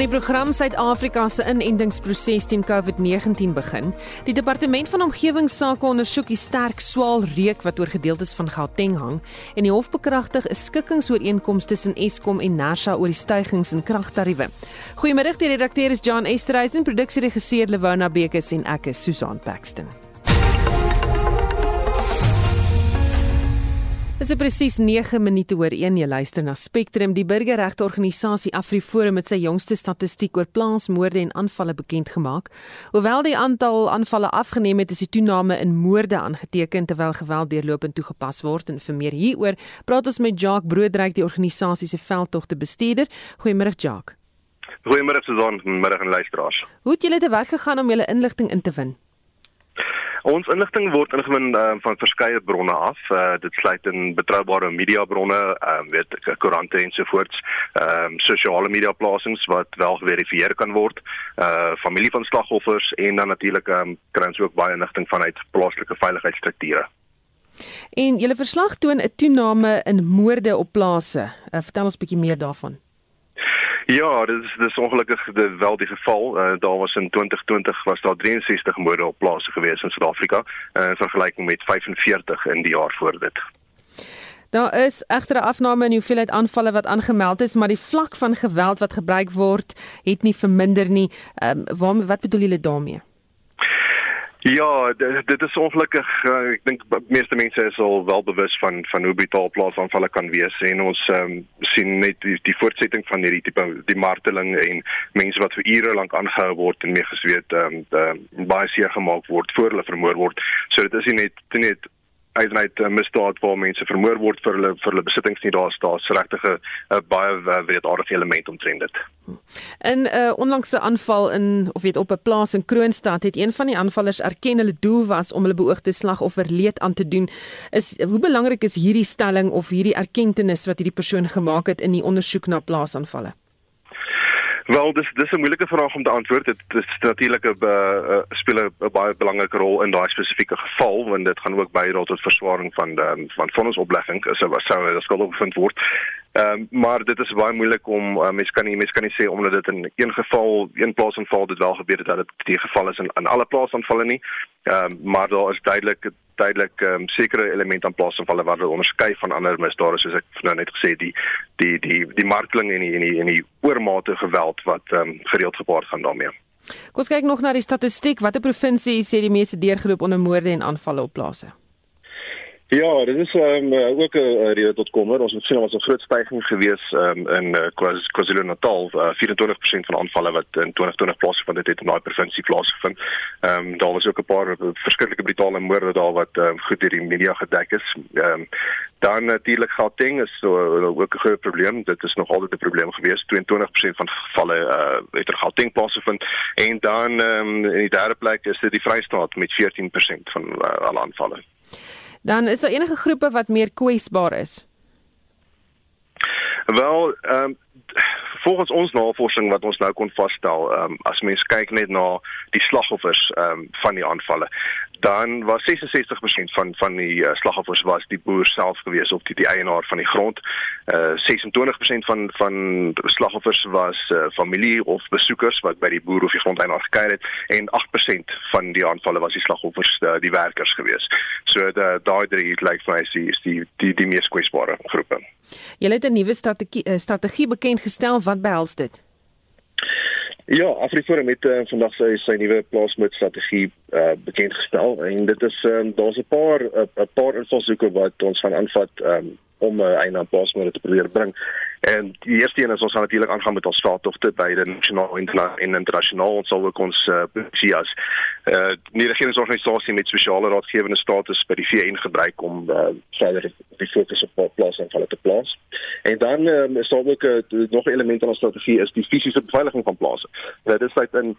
In die program Suid-Afrika se inentingsproses teen COVID-19 begin. Die departement van omgewingsake ondersoek die sterk swaal reuk wat oor gedeeltes van Gauteng hang en die hof bekragtig 'n skikkingsooreenkoms tussen Eskom en Nersa oor die stygings in kragtariewe. Goeiemiddag, die redakteur is John Esterhuizen, produksieregisseur Lewona Bekes en ek is Susan Paxton. Dit is presies 9 minute oor 1 jy luister na Spectrum die burgerregteorganisasie AfriForum met sy jongste statistiek oor plaasmoorde en aanvalle bekend gemaak. Hoewel die aantal aanvalle afgeneem het, is die toename in moorde aangeteken terwyl geweld deurlopend toegepas word en vir meer hieroor praat ons met Jacques Broodryk die organisasie se veldtogte bestuurder. Goeiemôre Jacques. Goeiemôre Susan, middag en luisteraars. Hoe het julle te werk gegaan om julle inligting in te win? Ons inligting word ingewin uh, van verskeie bronne af. Uh, dit sluit in betroubare media bronne, ehm uh, weet koerante ensovoorts, ehm um, sosiale media plasings wat wel geverifieer kan word, uh familie van slagoffers en dan natuurlik ehm um, kry ons ook baie inligting vanuit plaaslike veiligheidsstrukture. En julle verslag toon 'n toename in moorde op plase. Uh, vertel ons 'n bietjie meer daarvan. Ja, dit is dis ongelukkig de, wel die geval. Uh, daar was in 2020 was daar 63 moorde op plase gewees in Suid-Afrika uh, in vergelyking met 45 in die jaar voor dit. Daar is egter 'n afname in hoeveelheid aanvalle wat aangemeld is, maar die vlak van geweld wat gebruik word, het nie verminder nie. Ehm um, wat bedoel julle daarmee? Ja, dit, dit is ongelukkig uh, ek dink meeste mense is al wel bewus van van hoe brutaal plaasaanvalle kan wees en ons um, sien net die, die voortsetting van hierdie tipe die marteling en mense wat vir ure lank aangehou word en meegesweet um, baie seer gemaak word voor hulle vermoor word. So dit is nie net net eisenheid uh, misdaad waar mense vermoor word vir hulle vir hulle besittings nie daar staan regtig 'n baie uh, wreedaardige element omtrent dit. In 'n uh, onlangse aanval in of weet op 'n plaas in Kroonstad het een van die aanvallers erken hulle doel was om hulle beoogde slagoffer leed aan te doen. Is hoe belangrik is hierdie stelling of hierdie erkenning wat hierdie persoon gemaak het in die ondersoek na plaasaanvalle? Wel, dis dis 'n moeilike vraag om te antwoord. Dit is natuurlik 'n uh, speel 'n baie belangrike rol in daai spesifieke geval want dit gaan ook bydra tot verswaring van die van vonnisoplegging as wat sou dit skuldig bevind word. Ehm um, maar dit is baie moeilik om uh, mens kan nie mens kan nie sê omdat dit in een geval een plaas aanval dit wel gebeur het dat dit die geval is in, in alle plaas aanvalle nie. Ehm um, maar daar is duidelik duidelik um, sekere elemente aan plaas aanvalle wat hulle onderskei van ander misdade soos ek nou net gesê die die die die marteling en die en die en die oormate geweld wat um, gereeld gepaard gaan daarmee. Kom ons kyk nog na die statistiek. Watter provinsie sê die meeste deurgeloop onder moorde en aanvalle op plase? Ja, dit is um, ook 'n rede tot kommer. Ons het sien ons 'n groot stygings gewees um, in uh, KwaZulu-Natal, uh, 24% van aanvalle wat in 2020 plaasgevind het, het in daai provinsie plaasgevind. Ehm um, daar was ook 'n paar verskillike brutale moorde daar wat um, goed deur die media gedek is. Ehm um, dan natuurlik Gauteng is so ook 'n groot probleem. Dit is nog altyd 'n probleem gewees. 22% van gevalle uh, het in Gauteng plaasgevind en dan um, in die derde plek is dit die Vrystaat met 14% van uh, alle aanvalle. Dan is daar enige groepe wat meer kwesbaar is. Wel, ehm um, volgens ons navorsing wat ons nou kon vasstel, ehm um, as mens kyk net na die slagoffers ehm um, van die aanvalle, dan was 66% van van die uh, slagoffers was die boer self gewees of die, die eienaar van die grond. Uh 26% van van slagoffers was uh, familie of besoekers wat by die boer of die grondeienaar gekuier het en 8% van die aanvalle was die slagoffers uh, die werkers gewees. So daai drie lyk vir my is die die die, die mees kwesbare groepe. Julle het 'n nuwe strategie strategie bekend gestel wat behels dit? Ja, Afriforum het uh, vandag sy sy nuwe plaasmoed strategie uh, bekend gestel en dit is um, daar's 'n paar 'n paar invalshoeke wat ons gaan aanvat um, om uh, einde aan plaasmoed te probeer bring. En die eerste een is ons gaan natuurlik aangaan met ons staattogte by die nasionaal en internasionaal ons sal ook ons uh, posisie as eh uh, nie regeringsorganisasie met spesiale raadgewende status by die VN gebruik om uh, verder die fokus op plaas en hulle te plaas. En dan um, is daar ook uh, nog 'n element in ons strategie is die fisiese beveiliging van plase. Dit is uit in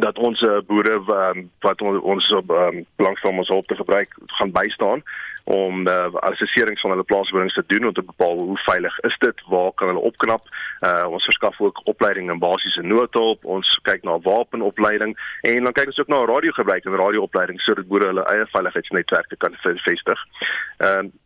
dat ons boere um, wat on, ons op um, belangstel om ons hulp te gebruik gaan bystaan om uh, assesserings van hulle plaaswonings te doen om te bepaal hoe veilig is dit, waar kan hulle opknap. Uh, ons verskaf ook opleiding in basiese noodhulp, ons kyk na wapenopleiding en dan kyk ons ook na radiogebruik en radioopleiding sodat boere hulle eie veiligheidsnetwerke kan vestig. Ehm uh,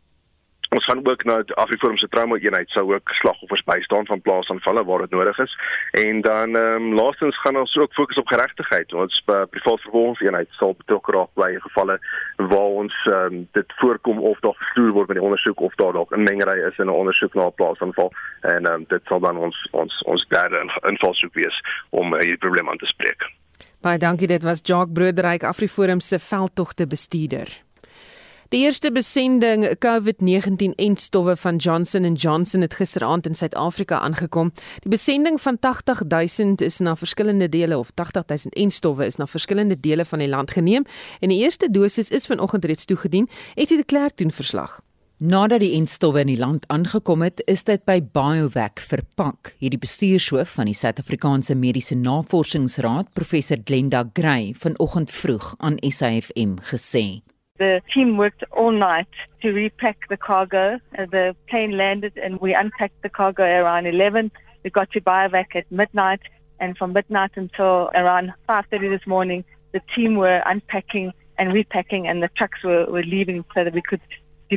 Ons gaan ook na Afriforum se trauma eenheid sou ook slagoffers bystaan van plaasaanvalle waar dit nodig is. En dan ehm um, laastens gaan ons ook fokus op geregtigheid. Ons uh, privaat vervolgingseenheid sal betrokke raak by gevalle waar ons ehm um, dit voorkom of daar gestuur word met die ondersoek of daar dalk 'n mengery is in 'n ondersoek na 'n plaasaanval en ehm um, dit sal dan ons ons ons derde invalshoek wees om uh, hierdie probleem aan te spreek. Baie dankie dit was Jacques Broederyk Afriforum se veldtogte bestuurder. Die eerste besending COVID-19 enstowwe van Johnson & Johnson het gisteraand in Suid-Afrika aangekom. Die besending van 80000 is na verskillende dele of 80000 enstowwe is na verskillende dele van die land geneem en die eerste dosis is vanoggend reeds toegedien. Esie de Klerk doen verslag. Nadat die enstowwe in die land aangekom het, is dit by BioVac verpak. Hierdie bestuurshoof van die Suid-Afrikaanse Mediese Navorsingsraad, professor Glenda Gray, vanoggend vroeg aan SAFM gesê. The team worked all night to repack the cargo. Uh, the plane landed and we unpacked the cargo around 11. We got to Biovac at midnight and from midnight until around 5.30 this morning, the team were unpacking and repacking and the trucks were, were leaving so that we could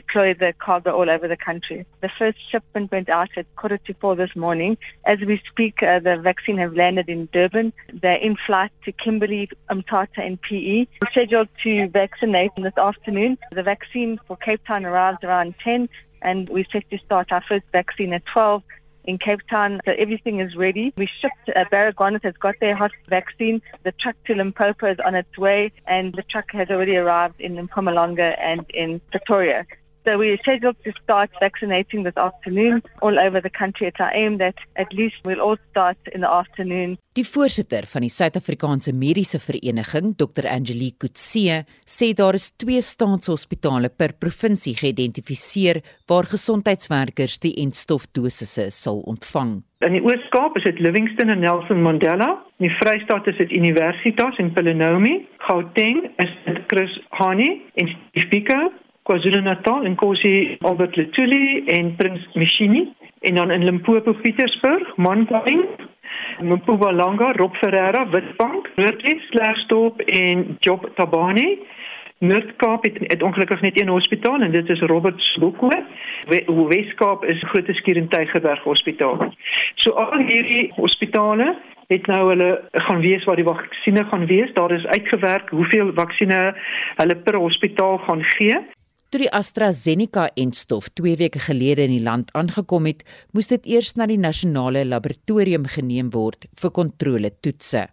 deploy the cargo all over the country. The first shipment went out at quarter to four this morning. As we speak, uh, the vaccine have landed in Durban. They're in flight to Kimberley, Umtata and PE. We're scheduled to vaccinate this afternoon. The vaccine for Cape Town arrives around 10 and we're set to start our first vaccine at 12 in Cape Town. So everything is ready. We shipped, uh, has got their hot vaccine. The truck to Limpopo is on its way and the truck has already arrived in Mpumalanga and in Pretoria. So we are scheduled to start vaccinating this afternoon all over the country. It's our aim that at least we'll all start in the afternoon. Die voorsitter van die Suid-Afrikaanse Mediese Vereniging, Dr. Angelique Kutse, sê daar is twee staatshospitale per provinsie geïdentifiseer waar gesondheidswerkers die entstofdosisse sal ontvang. In die Oos-Kaap is dit Livingstone en Nelson Mandela. In die Vrystaat is dit Universitas in Pelonomi. Gauteng is dit Chris Hani in Spika KwaZulu-Natal en Kosi Albert Lutuli en Prins Mishini en dan in Limpopo Pietersburg, Manpaing, Mpumalanga, Rob Ferreira, Witbank, Noordwes, Klerksdorp en Job Tabani. Noord-Kaap het, het ongelukkig net een hospitaal en dit is Robert Sboko. Wes-Kaap is Grote Skuur en Tygerberg Hospitaal. So al hierdie hospitale het nou hulle gaan weet waar die vaksines gaan wees. Daar is uitgewerk hoeveel vaksines hulle per hospitaal gaan gee. Toe die AstraZeneca-enstof 2 weke gelede in die land aangekom het, moes dit eers na die nasionale laboratorium geneem word vir kontroletoetse.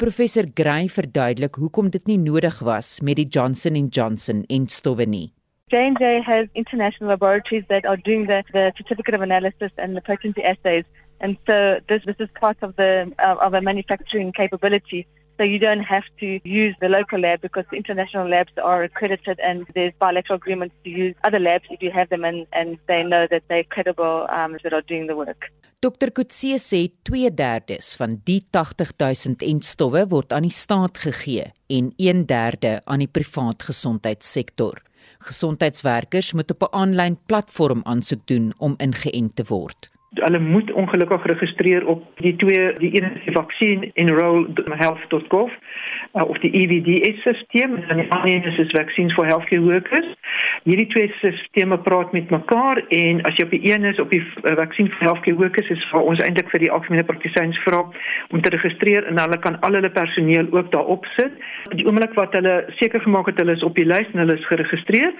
Professor Gray verduidelik hoekom dit nie nodig was met die Johnson & Johnson enstowwe nie. J&J has international laboratories that are doing the, the certificate of analysis and the potency assays and so this this is part of the uh, of a manufacturing capability So you don't have to use the local lab because the international labs are accredited and there's bilateral agreements to use other labs if you have them and, and they know that they're credible um, that are doing the work. Dr Kutse sê 2/3 van die 80000 entstowwe word aan die staat gegee en 1/3 aan die privaat gesondheidssektor. Gesondheidswerkers moet op 'n aanlyn platform aansoek doen om ingeënt te word hulle moet ongelukkig registreer op die twee die een is die vaksin enroll.health.gov uh, of die EVDS stelsel en die ander is vaccines for healthcare workers. Hierdie twee stelsels praat met mekaar en as jy op die een is op die uh, vaksin for healthcare workers is vir ons eintlik vir die algemene praktisyns vra om te registreer en hulle kan al hulle personeel ook daarop sit. Die oomblik wat hulle seker gemaak het hulle is op die lys en hulle is geregistreer,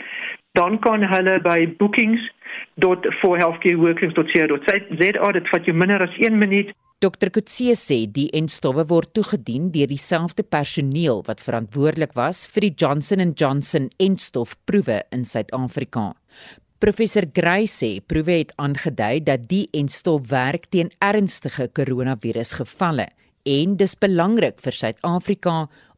dan kan hulle by bookings dot for healthcare workers dot co dot za dit vat jou minder as 1 minuut. Dr Kutse sê die enstowwe word toegedien deur dieselfde personeel wat verantwoordelik was vir die Johnson & Johnson enstofproewe in Suid-Afrika. Professor Gray sê proewe het aangedui dat die enstof werk teen ernstige koronavirusgevalle en dis belangrik vir Suid-Afrika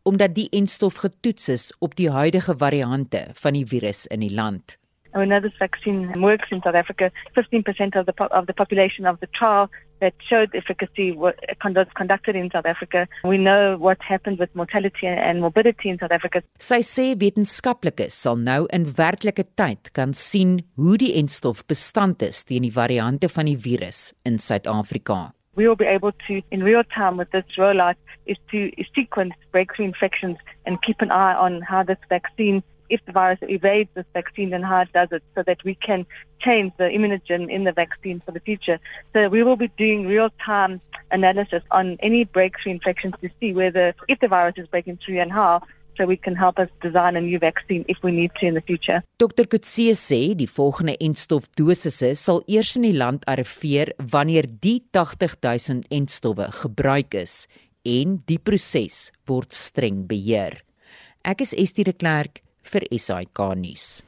omdat die enstof getoets is op die huidige variante van die virus in die land. Know this vaccine works in South Africa. 15% of the, po- of the population of the trial that showed efficacy was conducted in South Africa. We know what happened with mortality and morbidity in South Africa. Sy sê wetenskaplikes sal nou in werklike tyd kan sien hoe die entstof bestand is teen die variante van die virus in Suid-Afrika. We will be able to, in real time with this rollout, is to sequence breakthrough infections and keep an eye on how this vaccine if the virus evades this vaccine and how it does it so that we can change the immunogen in the vaccine for the future. So we will be doing real time analysis on any breakthrough infections to see whether if the virus is breaking through and how so we can help us design a new vaccine if we need to in the future. Dr Kutse sê die volgende entstof dosisse sal eers in die land arriveer wanneer die 80000 entstowwe gebruik is en die proses word streng beheer. Ek is Estie de Klerk vir SAK nuus.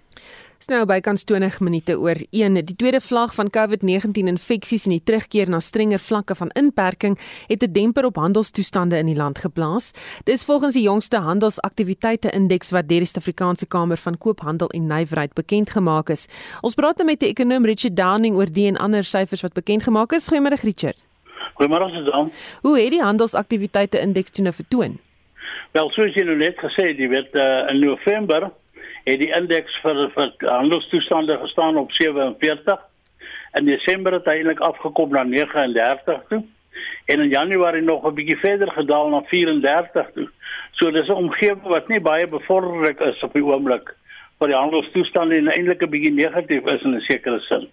Snou bykans 20 minute oor 1. Die tweede vlag van COVID-19 infeksies en die terugkeer na strenger vlakke van inperking het 'n demper op handelstoestande in die land geplaas. Dis volgens die jongste handelsaktiwiteite indeks wat deur die Suid-Afrikaanse Kamer van Koophandel en Nywerheid bekend gemaak is. Ons praat nou met die ekonom Richard Downing oor die en ander syfers wat bekend gemaak is. Goeiemôre Richard. Goeiemôre Susan. Hoe het die handelsaktiwiteite indeks toe nou vertoon? Wel, soos jy nou net gesê het, die wet uh, in November het die indeks vir vir handelstoestande gestaan op 47. In Desember het hy eintlik afgekom na 39 toe. En in Januarie nog 'n bietjie verder gedaal na 34 toe. So dis 'n omgewing wat nie baie bevorderlik is op die oomblik vir die handelstoestande en eintlik 'n bietjie negatief is in 'n sekere sin.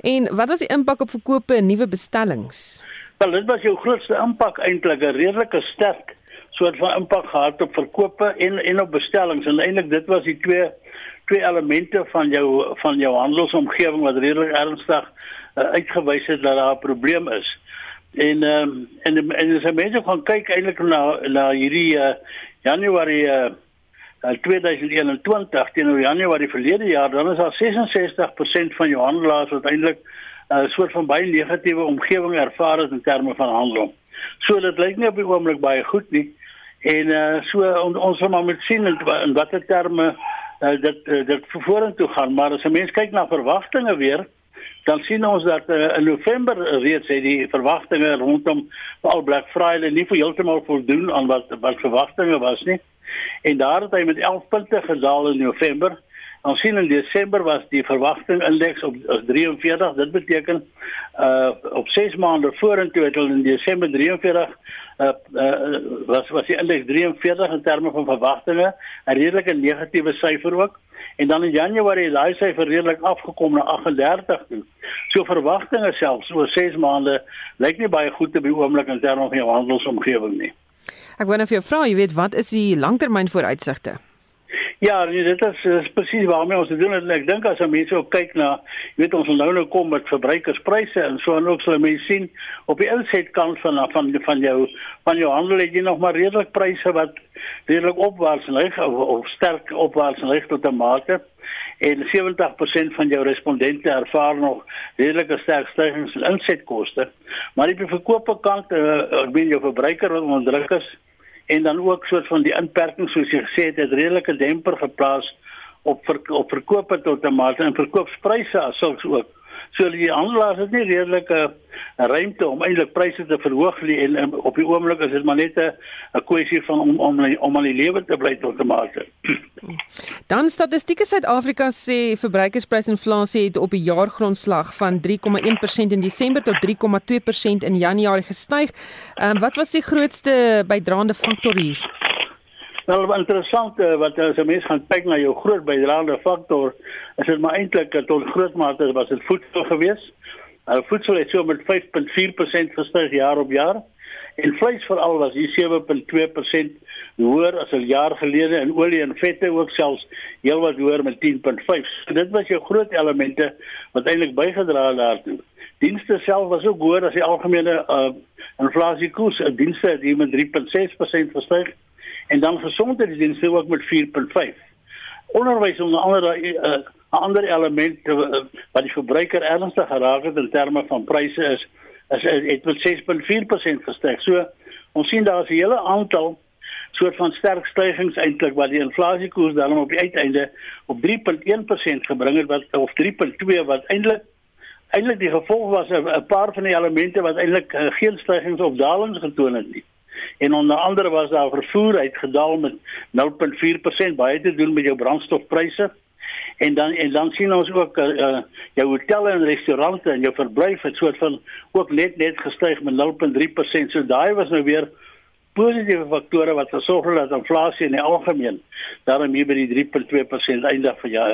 En wat was die impak op verkope en nuwe bestellings? Wel, dit was jou grootste impak eintlik 'n redelike sterk soort van impak gehad op verkope en en op bestellings en eintlik dit was die twee twee elemente van jou van jou handelsomgewing wat redelik ernstig uh, uitgewys het dat daar 'n probleem is. En ehm um, en en as mense gaan kyk eintlik na na hierdie uh, Januarie uh, uh, 2021 teenoor Januarie verlede jaar, dan is daar 66% van jou handelaars wat eintlik 'n uh, soort van baie negatiewe omgewing ervaar het in terme van handel. So dit lyk nie op die oomblik baie goed nie. En uh so on, ons gaan maar moet sien in, in watter terme uh, dit uh, dit vorentoe gaan, maar as 'n mens kyk na verwagtinge weer, dan sien ons dat uh, in November reeds het die verwagtinge rondom al Black Friday nie vir heeltemal voldoen aan wat wat verwagtinge was nie. En daar het hy met 11 punte gedaal in November. Ons sien in Desember was die verwagting indeks op 43. Dit beteken uh op 6 maande vorentoe het hulle in Desember 43 uh, uh was was die indeks 43 in terme van verwagtinge, 'n redelike negatiewe syfer ook. En dan in Januarie het daai syfer redelik afgekom na 38 toe. So verwagtinge selfs oor 6 maande lyk nie baie goed te be oomblik in terme van jou handelsomgewing nie. Ek wou net vir jou vra, jy weet, wat is die langtermyn vooruitsigte? Ja, nee, dit is, is presies waarmee ons doen en ek dink as mense ook kyk na, jy weet ons nou nou kom met verbruikerspryse en so en ook sal mense sien op die insetkant van van van jou van jou handel het jy nog maar redelik pryse wat redelik opwaarts lig of, of sterk opwaarts lig tot 'n mate en 70% van jou respondente ervaar nog redelike sterk stygings in insetkoste. Maar op die verkoopkant, uh, ek bedoel jou verbruiker wat onder druk is, en dan ook soort van die inperking soos jy gesê het, het redelike demper geplaas op ver, op verkope tot 'n mate en verkoopspryse asook ook. So die handelaars het nie redelike uh, ruimte om eintlik pryse te verhoog nie en um, op die oomblik is dit maar net 'n kwessie van om om om aan die lewe te bly tot 'n mate. Dan statistieke Suid-Afrika sê verbruikersprysinflasie het op die jaargrondslag van 3,1% in Desember tot 3,2% in Januarie gestyg. Um, wat was die grootste bydraende faktor hier? Wel interessant eh, wat as 'n mens gaan kyk na jou groot bydraende faktor, is dit maar eintlik tot groot mate was dit voedsel geweest. Uh, voedsel het so met 5.4% gestyg jaar op jaar en vleis veral was hier 7.2% hoër as 'n jaar gelede en olie en vette ook selfs heelwat hoër met 10.5. So dit was jou groot elemente wat eintlik bygedra het daartoe. Dienste self was ook hoër as die algemene uh, inflasiekoers. Dienste het hier met 3.6% gestyg en dan gesondheidsdienste ook met 4.5. Onderwys onder andere 'n uh, ander element uh, wat die verbruiker ernstig geraak het in terme van pryse is is het met 6.4% gestyg. So ons sien daar is 'n hele aantal soort van sterk stygings eintlik wat die inflasiekoers dan op die uiteinde op 3.1% gebring het wat of 3.2 wat eintlik eintlik die gevolg was 'n paar van die elemente wat eintlik geen stygings of dalings getoon het nie. En onder andere was daar vervoer uitgedaal met 0.4% baie te doen met jou brandstofpryse. En dan en dan sien ons ook uh, jou hotelle en restaurante en jou verblyf het soort van ook net net gestyg met 0.3%. So daai was nou weer positiewe faktore wat gesorg het dat inflasie in die algemeen daarom hier by die 3.2% eindig vir ja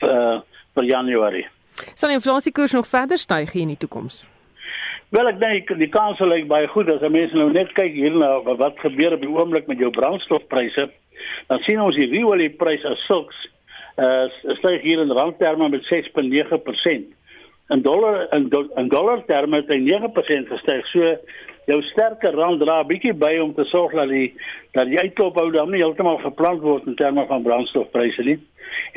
vir, vir Januarie. Sal inflasiekoers nog verder styg in die toekoms? Wel ek dink die kans lyk baie goed as mense nou net kyk hier na wat gebeur op die oomblik met jou brandstofpryse. Dan sien ons die oliepryse as sulks uh styg hier in randterme met 6.9%. In dollar in, do, in dollar terme het hy 9% gestyg. So jou sterker rand dra bietjie by om te sorg dat die dat die uitkoopbou dan nie heeltemal verplant word in terme van brandstofpryse nie.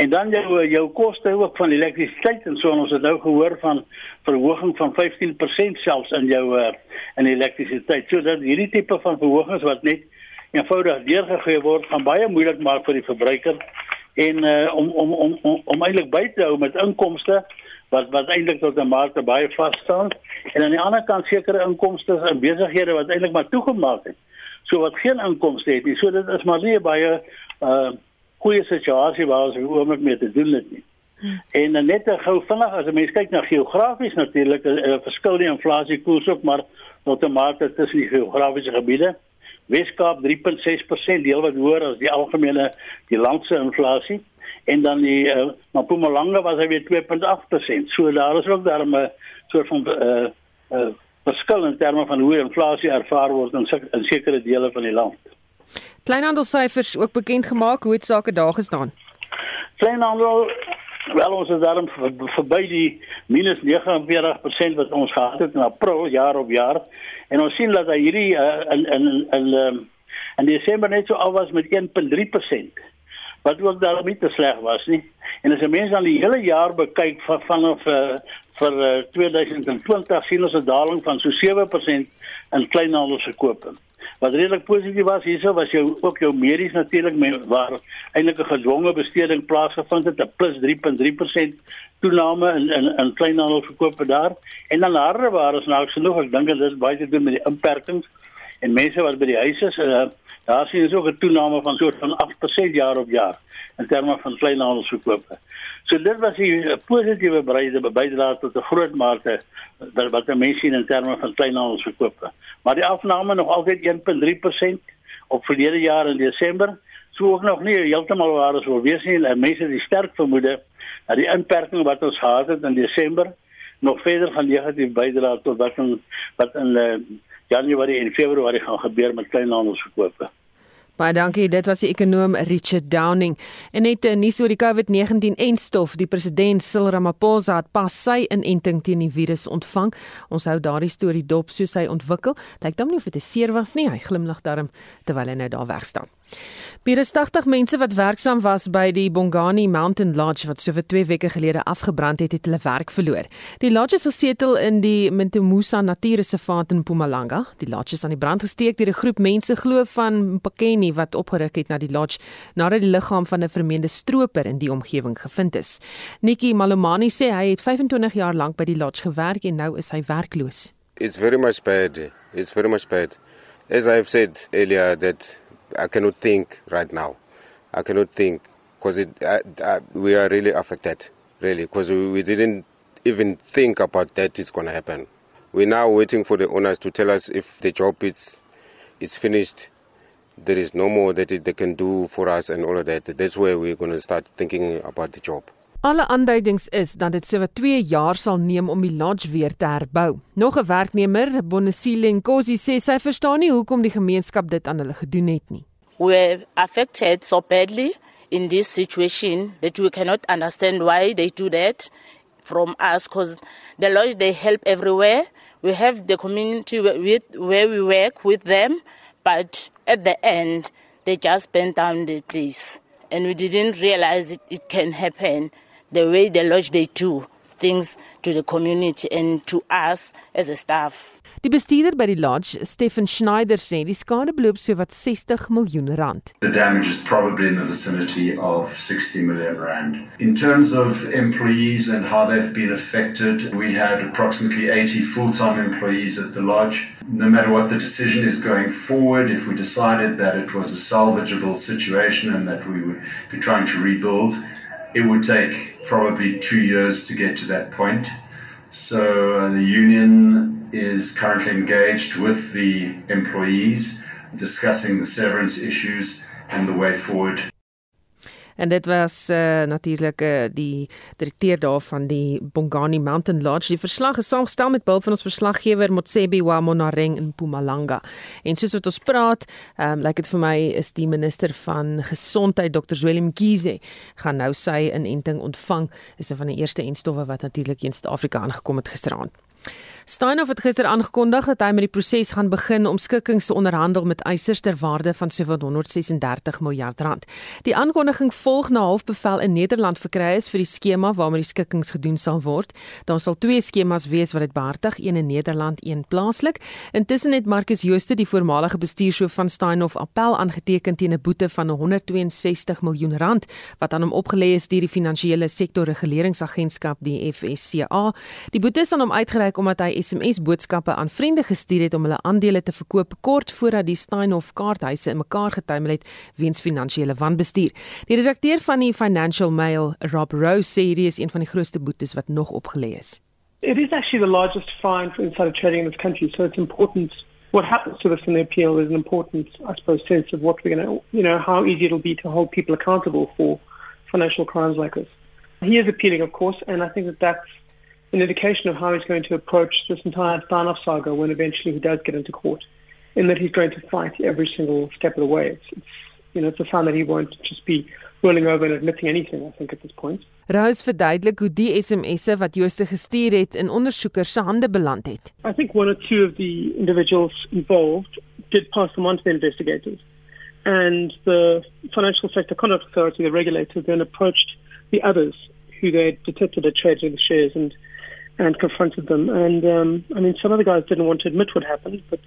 En dan jou jou koste ook van elektrisiteit en so en ons het nou gehoor van verhoging van 15% selfs in jou uh, in elektrisiteit. So dat hierdie tipe van verhogings wat net eenvoudig deurgegee word gaan baie moeilik maak vir die verbruiker en uh, om om om om, om eintlik by te hou met inkomste wat wat eintlik tot 'n mate baie vas staan en aan die ander kant sekere inkomste en besighede wat eintlik maar toegemaak het. So wat geen inkomste het nie. So dit is maar nie baie uh goeie situasie waar ons oomblik mee te doen het nie. En net gou vinnig as 'n mens kyk na geografies natuurlik 'n uh, verskil die inflasiekoers ook maar tot 'n mate tussen die geografiese gebiede. Weskaap 3.6% deel wat hoër as die algemene die landse inflasie en dan die uh, Mpumalanga was hy weer 2.8%. So daar is ook daar 'n soort van eh uh, uh, verskil in terme van hoe inflasie ervaar word in, in sekere dele van die land. Kleinhandelsyfers ook bekend gemaak hoe dit sake daar gestaan. Kleinhandel wel ons is daarom verby die minus 49% wat ons gehad het in April jaar op jaar en ons sien dat hy hierdie uh, in in in in, um, in Desember net so af was met 1.3% wat ook daarom nie te sleg was nie. En as 'n mens dan die hele jaar bekyk van vanaf uh, vir uh, eh, 2020 sien ons 'n daling van so 7% in kleinhandelsverkope. Wat redelik positief was hierso was jou ook jou medies natuurlik waar eintlik 'n gedwonge besteding plaasgevind het, 'n plus 3.3% toename in in in kleinhandelsverkope daar. En dan harde ware is nou genoeg, ek dink dit is baie te doen met die inperkings en mense wat by die huise is uh, Daar sien ons ook 'n toename van soort van 8% jaar op jaar in terme van kleinhandelsverkope. So dit was 'n positiewe bydrae tot 'n groot mate wat mense sien in terme van kleinhandelsverkope. Maar die afname nog altyd 1.3% op verlede jaar in Desember, so ook nog nie heeltemal waar as wil wees nie. Mense het sterk vermoede dat die inperking wat ons gehad het in Desember nog verder gaan negatief bydra tot wat in wat in uh, Januarie en Februarie gaan gebeur met kleinhandelsverkope. Baie dankie. Dit was die ekonom Richard Downing. En net eh, nuus oor die COVID-19 en stof. Die president Cyril Ramaphosa het pas sy inenting teen die virus ontvang. Ons hou daardie storie dop soos hy ontwikkel. Lyk dan nie of dit seer was nie. Hy glimlag darm terwyl hy nou daar weg staan. Meer as 80 mense wat werksaam was by die Bongani Mountain Lodge wat so vir 2 weke gelede afgebrand het, het hulle werk verloor. Die lodge is gesetel in die Mtumusa Natuurreservaat in Mpumalanga. Die lodge is aan die brand gesteek deur 'n groep mense glo van Mpakeni wat opgeruk het na die lodge nadat die liggaam van 'n vermeende stroper in die omgewing gevind is. Nikki Malomani sê hy het 25 jaar lank by die lodge gewerk en nou is hy werkloos. It's very much bad. It's very much bad. As I've said earlier that I cannot think right now. I cannot think because we are really affected, really, because we, we didn't even think about that it's going to happen. We're now waiting for the owners to tell us if the job is is finished. There is no more that they can do for us and all of that. That's where we're going to start thinking about the job. Alle aanduidings is dat dit sowat 2 jaar sal neem om die lodge weer te herbou. Nog 'n werknemer, Bonesile Nkosi, sê sy verstaan nie hoekom die gemeenskap dit aan hulle gedoen het nie. We are affected so badly in this situation that we cannot understand why they do that from us because the lodge they help everywhere. We have the community with, where we work with them, but at the end they just burn down the place and we didn't realize it, it can happen. The way the lodge they do things to the community and to us as a staff. Die bestuurder by die lodge, Stefan Schneider sê die skade beloop so wat 60 miljoen rand. The damage is probably in the vicinity of 60 million rand. In terms of employees and how they've been affected, we had approximately 80 full-time employees at the lodge. No matter what the decision is going forward, if we decided that it was a salvageable situation and that we would be trying to rebuild, it would take probably 2 years to get to that point. So uh, the union is currently engaged with the employees discussing the severance issues and the way forward. En dit was uh, natuurlik uh, die direkteur daarvan die Bongani Mountain Lodge. Die verslag is saamgestel met behulp van ons verslaggewer Motsebi wa Monareng in Mpumalanga. En soos wat ons praat, um, lyk like dit vir my is die minister van gesondheid Dr. Zweli Mkhize gaan nou sy inenting ontvang. Dis een van die eerste enstowwe wat natuurlik in Suid-Afrika aangekom het gisteraand. Steinhoff het gister aangekondig dat hy met die proses gaan begin om skikkings te onderhandel met eisers ter waarde van 736 miljard rand. Die aankondiging volg na halfbevel in Nederland verkry is vir die skema waarmee die skikkings gedoen sal word. Daar sal twee skemas wees wat dit behartig, een in Nederland, een plaaslik. Intussen het Marcus Jooste, die voormalige bestuurshoof van Steinhoff, appel aangeteken teen 'n boete van 162 miljoen rand wat aan hom opgelê is deur die Finansiële Sektor Reguleringsagentskap, die FSCA. Die boete is aan hom uitgereik omdat hy SMS boodskappe aan vriende gestuur het om hulle aandele te verkoop kort voordat die Steinhoff kaarthuise in mekaar getuimel het weens finansiële wanbestuur. Die redakteur van die Financial Mail, Rob Rose, sê hierdie is een van die grootste boetes wat nog opgelê is. It is actually the largest fine for insider trading in this country, so it's important what happens to this in the appeal is an important, I suppose, sense of what we're going to, you know, how easy it'll be to hold people accountable for financial crimes like this. He is appealing, of course, and I think that that's an indication of how he's going to approach this entire Steinhoff saga when eventually he does get into court, in that he's going to fight every single step of the way. It's, it's you know, it's a sign that he won't just be rolling over and admitting anything, I think, at this point. Rose verduidelik hoe die SMS'e wat Jooste gestuur het in ondersoekers se hande beland het. I think one or two of the individuals involved did pass them on to the investigators. And the Financial Sector Conduct Authority, the regulator, then approached the others who they detected had traded the shares and and confronted them. And um, I mean, some of the guys didn't want to admit what happened, but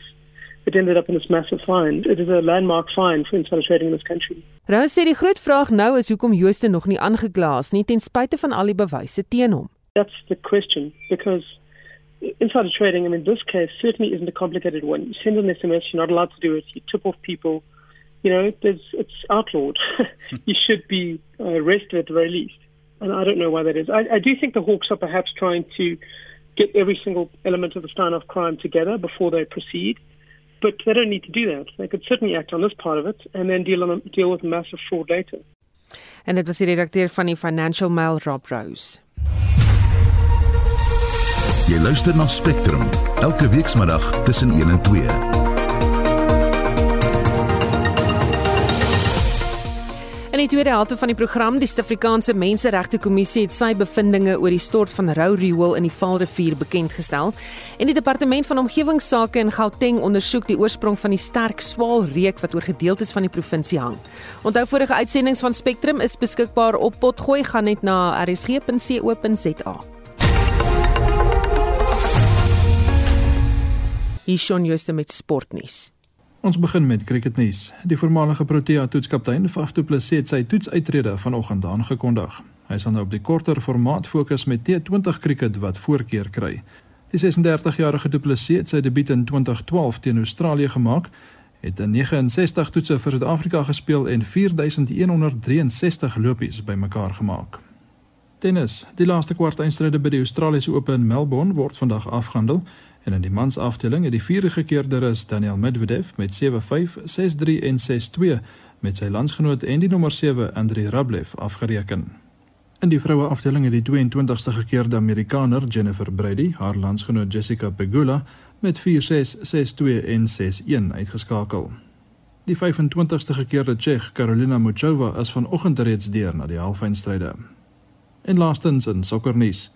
it ended up in this massive fine. It is a landmark fine for insider trading in this country. Rose sê die groot vraag nou is hoekom Jooste nog nie aangekla is nie ten spyte van al die bewyse teen hom. That's the question because insider trading, I mean, this case certainly isn't a complicated one. You send an SMS, you're not allowed to do it. You tip off people. You know, there's, it's outlawed. you should be uh, arrested at the very least. And I don't know why that is. I, I do think the Hawks are perhaps trying to get every single element of the Steinhoff crime together before they proceed. But they don't need to do that. They could certainly act on this part of it and then deal, on deal with massive fraud later. En dit was die redakteur van die Financial Mail Rob Rose. Jy luister na Spectrum elke weekmiddag tussen 1 en 2. In die tweede helfte van die program, die Suid-Afrikaanse Menseregte Kommissie het sy bevindinge oor die stort van rou riool in die Vaalrivier bekend gestel. En die Departement van Omgewingsake in Gauteng ondersoek die oorsprong van die sterk swaalreuk wat oor gedeeltes van die provinsie hang. Onthou vorige uitsendings van Spectrum is beskikbaar op Potgooi gaan net na rsg.co.za. Hier sien jy met sportnuus. Ons begin met cricketnuus. Die voormalige Protea toetskaptein Faf du Plessis het sy toetsuitrede vanoggend aangekondig. Hy sal nou op die korter formaat fokus met T20 cricket wat voorkeur kry. Die 36-jarige Du Plessis het sy debuut in 2012 teen Australië gemaak, het in 69 toetse vir Suid-Afrika gespeel en 4163 lopies bymekaar gemaak. Tennis. Die laaste kwartfinale by die Australiese Ope in Melbourne word vandag afgehandel. En in die mans afdeling het die vierde gekeerde rus Daniel Medvedev met 7-5, 6-3 en 6-2 met sy landsgenoot en die nommer 7 Andrei Rublev afgereken. In die vroue afdeling het die 22ste gekeerde Amerikaner Jennifer Brady haar landsgenoot Jessica Pegula met 4-6, 6-2 en 6-1 uitgeskakel. Die 25ste gekeerde Tsjech Karolina Muchova is vanoggend reeds deur na die halffinale. En laastens in sokkernuus.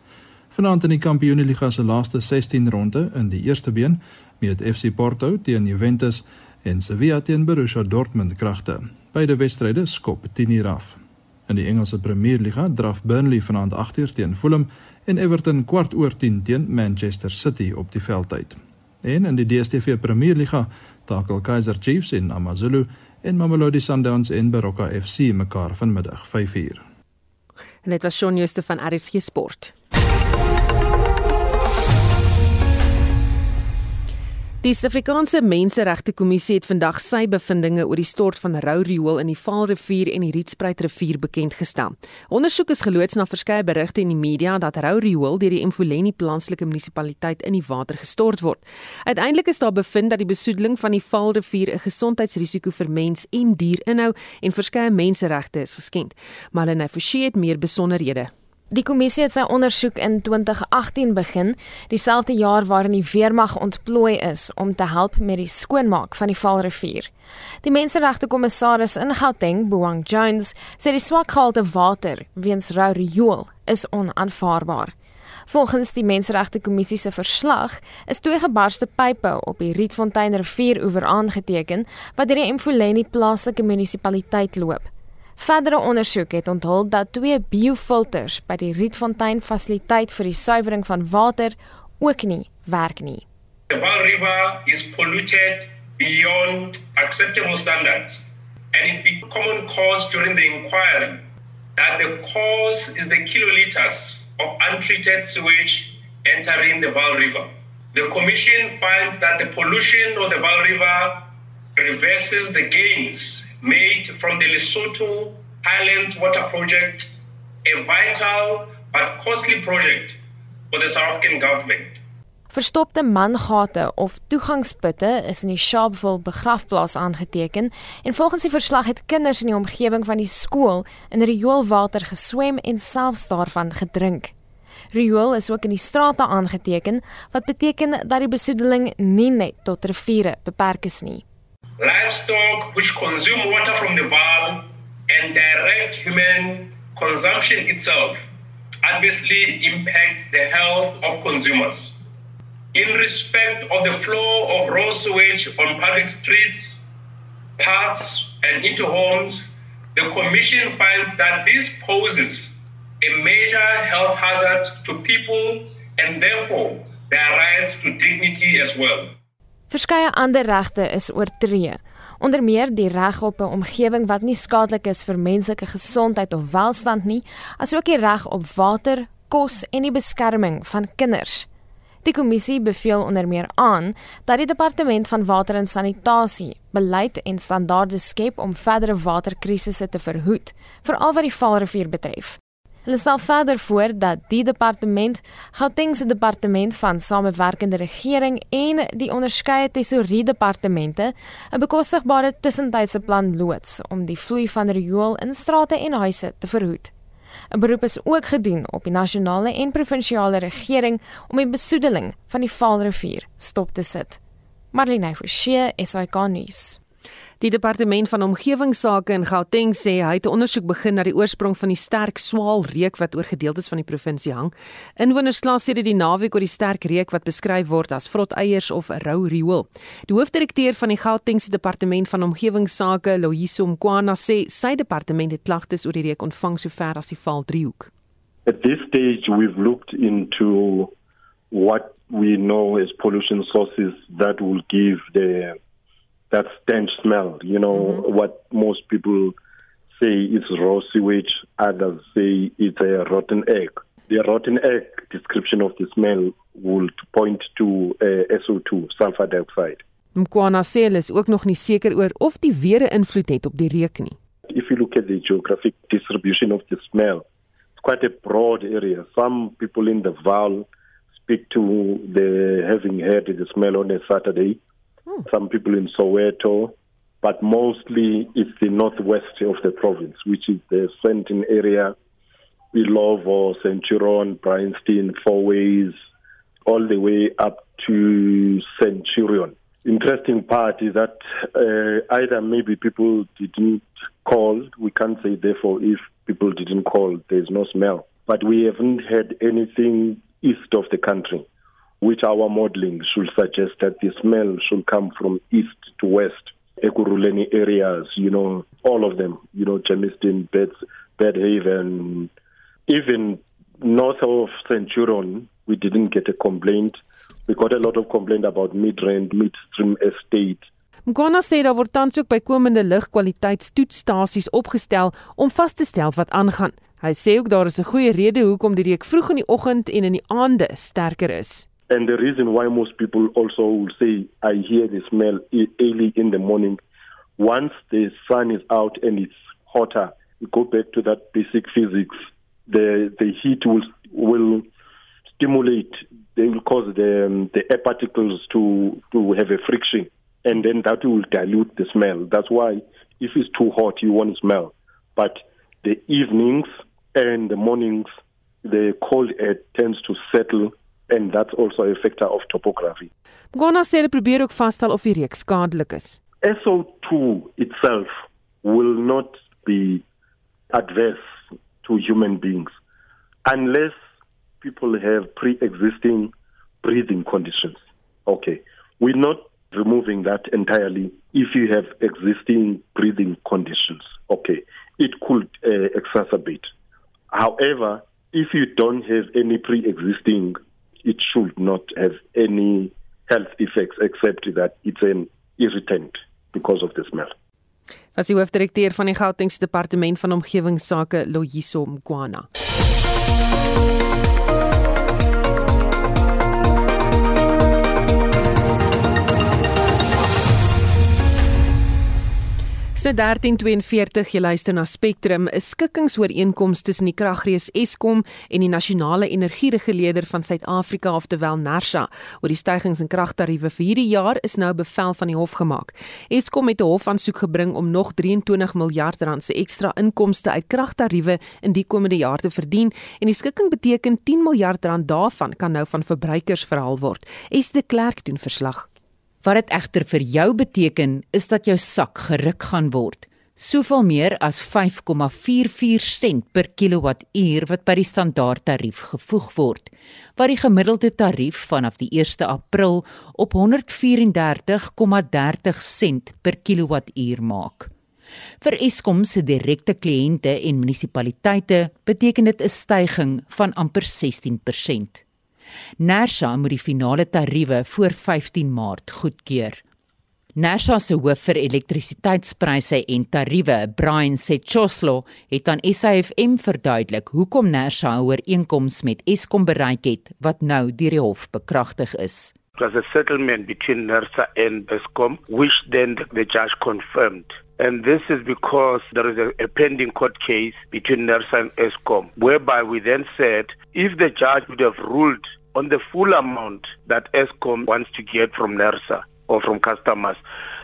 Vanaand in die Kampioenligga se laaste 16 ronde in die eerste been meet FC Porto teen Juventus en Sevilla teen Borussia Dortmund kragte. Beide wedstryde skop 10 uur af. In die Engelse Premierliga draf Burnley vanaand 8 uur teen Fulham en Everton kwart oor 10 teen Manchester City op die veld uit. En in die DStv Premierliga takel Kaizer Chiefs en AmaZulu en Mamelodi Sundowns en Baroka FC mekaar vanmiddag 5uur. En dit was Shaun Jooste van RSG Sport. Die Suid-Afrikaanse Menseregte Kommissie het vandag sy bevindinge oor die stort van rou riool in die Vaalrivier en die Rietspruit rivier bekend gestel. Ondersoek is geloods na verskeie berigte in die media dat rou riool deur die Mfuleni plaaslike munisipaliteit in die water gestort word. Uiteindelik is daar bevind dat die besoedeling van die Vaalrivier 'n gesondheidsrisiko vir mens en dier inhou en verskeie menseregte is geskend. Malene Forsie het meer besonderhede. Die kommissie het sy ondersoek in 2018 begin, dieselfde jaar waarin die weermag ontplooi is om te help met die skoonmaak van die Vaalrivier. Die menseregte kommissaris in Gauteng, Boang Jones, sê die swak gehalte water weens rou riool is onaanvaarbaar. Volgens die menseregte kommissie se verslag is twee gebarste pype op die Rietfontein rivieroewer aangeteken wat deur die Mfuleni plaaslike munisipaliteit loop. Verdere ondersoek het onthul dat twee biofilters by die Rietfontein fasiliteit vir die suiwering van water ook nie werk nie. The Vaal River is polluted beyond acceptable standards and it became common cause during the inquiry that the cause is the kiloliters of untreated sewage entering the Vaal River. The commission finds that the pollution of the Vaal River reverses the gains made from the Lesotho Highlands Water Project, a vital but costly project for the South African government. Verstopte mangate of toegangsputte is in die Sharpeville begrafplaas aangeteken en volgens die verslag het kinders in die omgewing van die skool in rioolwater geswem en selfs daarvan gedrink. Riool is ook in die strate aangeteken wat beteken dat die besoedeling nie net tot riviere beperk is nie livestock which consume water from the Vaal, and direct human consumption itself adversely impacts the health of consumers. In respect of the flow of raw sewage on public streets, paths, and into homes, the Commission finds that this poses a major health hazard to people and therefore their rights to dignity as well. Verskeie ander regte is oortree, onder meer die reg op 'n omgewing wat nie skadelik is vir menslike gesondheid of welstand nie, asook die reg op water, kos en die beskerming van kinders. Die kommissie beveel onder meer aan dat die departement van water en sanitasie beleid en standaarde skep om verdere waterkrisisse te verhoed, veral wat die Vaalrivier betref. Hulle stel verder voor dat die departement, Gauteng se departement van samewerkende regering en die onderskeie tesorie departemente 'n bekostigbare tussentydse plan loods om die vloei van riool in strate en huise te verhoed. 'n Beroep is ook gedoen op die nasionale en provinsiale regering om die besoedeling van die Vaalrivier stop te sit. Marlene Forsie, SAK nuus. Die departement van omgewingsake in Gauteng sê hy het 'n ondersoek begin na die oorsprong van die sterk swaal reuk wat oor gedeeltes van die provinsie hang. Inwoners kla sê dit die naweek oor die sterk reuk wat beskryf word as vrot eiers of rou riool. Die hoofdirekteur van die Gautengse departement van omgewingsake, Loyiso Mkwana, sê sy departement het klagtes oor die reuk ontvang sover as die val driehoek. At this stage we've looked into what we know as pollution sources that will give the that stench smell. You know mm-hmm. what most people say is raw sewage, others say it's a rotten egg. The rotten egg description of the smell would point to uh, SO2, sulfur dioxide. Mkwana sê hulle is ook nog nie seker oor of die weer 'n invloed het op die reuk nie. If you look at the geographic distribution of the smell, it's quite a broad area. Some people in the Vaal speak to the having heard the smell on a Saturday Hmm. Some people in Soweto, but mostly it's the northwest of the province, which is the Sentin area, Ilovo, Centurion, Bryanston, Four Ways, all the way up to Centurion. Interesting part is that uh, either maybe people didn't call. We can't say therefore if people didn't call, there's no smell. But we haven't had anything east of the country. Which our modeling should suggest that the smell should come from east to west. Ekuruleni areas, you know, all of them, you know, Germiston, Beds, Bedhaven, even north of Centurion, we didn't get a complaint. We got a lot of complaint about Midrand, Midstream Estate. Mgona sê daar word tans ook bykomende lugkwaliteitstoetsstasies opgestel om vas te stel wat aangaan. Hy sê ook daar is 'n goeie rede hoekom die reuk vroeg in die oggend en in die aande sterker is. And the reason why most people also will say, I hear the smell early in the morning. Once the sun is out and it's hotter, we go back to that basic physics. The the heat will will stimulate. They will cause the the air particles to to have a friction, and then that will dilute the smell. That's why if it's too hot, you won't smell. But the evenings and the mornings, the cold air tends to settle and that's also a factor of topography. Gona sê hulle probeer ook vasstel of die reuk skadelik is. SO2 itself will not be adverse to human beings unless people have pre-existing breathing conditions. Okay. We're not removing that entirely if you have existing breathing conditions. Okay. It could uh, exacerbate. However, if you don't have any pre-existing it should not have any health effects except that it's an irritant because of the smell. As die hoofdirekteur van die Gautengse Departement van Omgewingsake, Loyiso Mkwana. Se 1342 jy luister na Spectrum, 'n skikkingsooreenkoms tussen die kragrees Eskom en die nasionale energiereguleerder van Suid-Afrika oftelwel NERSA oor die stygings in kragtariewe vir hierdie jaar is nou bevel van die hof gemaak. Eskom het 'n hofaansoek gebring om nog 23 miljard rand se ekstra inkomste uit kragtariewe in die komende jaar te verdien en die skikking beteken 10 miljard rand daarvan kan nou van verbruikers verhaal word. Esther Klerk doen verslag. Wat dit egter vir jou beteken, is dat jou sak geruk gaan word. Soveel meer as 5,44 sent per kilowattuur wat by die standaardtarief gevoeg word, wat die gemiddelde tarief vanaf die 1 April op 134,30 sent per kilowattuur maak. Vir Eskom se direkte kliënte en munisipaliteite beteken dit 'n stygings van amper 16%. Nersa moet die finale tariewe voor 15 Maart goedkeur. Nersa se hoof vir elektrisiteitspryse en tariewe, Brian Setchoslo, het aan SAFM verduidelik hoekom Nersa 'n ooreenkoms met Eskom bereik het wat nou deur die hof bekragtig is. It was a settlement between NERSA and ESCOM, which then the judge confirmed. And this is because there is a, a pending court case between NERSA and ESCOM, whereby we then said if the judge would have ruled on the full amount that ESCOM wants to get from NERSA or from customers,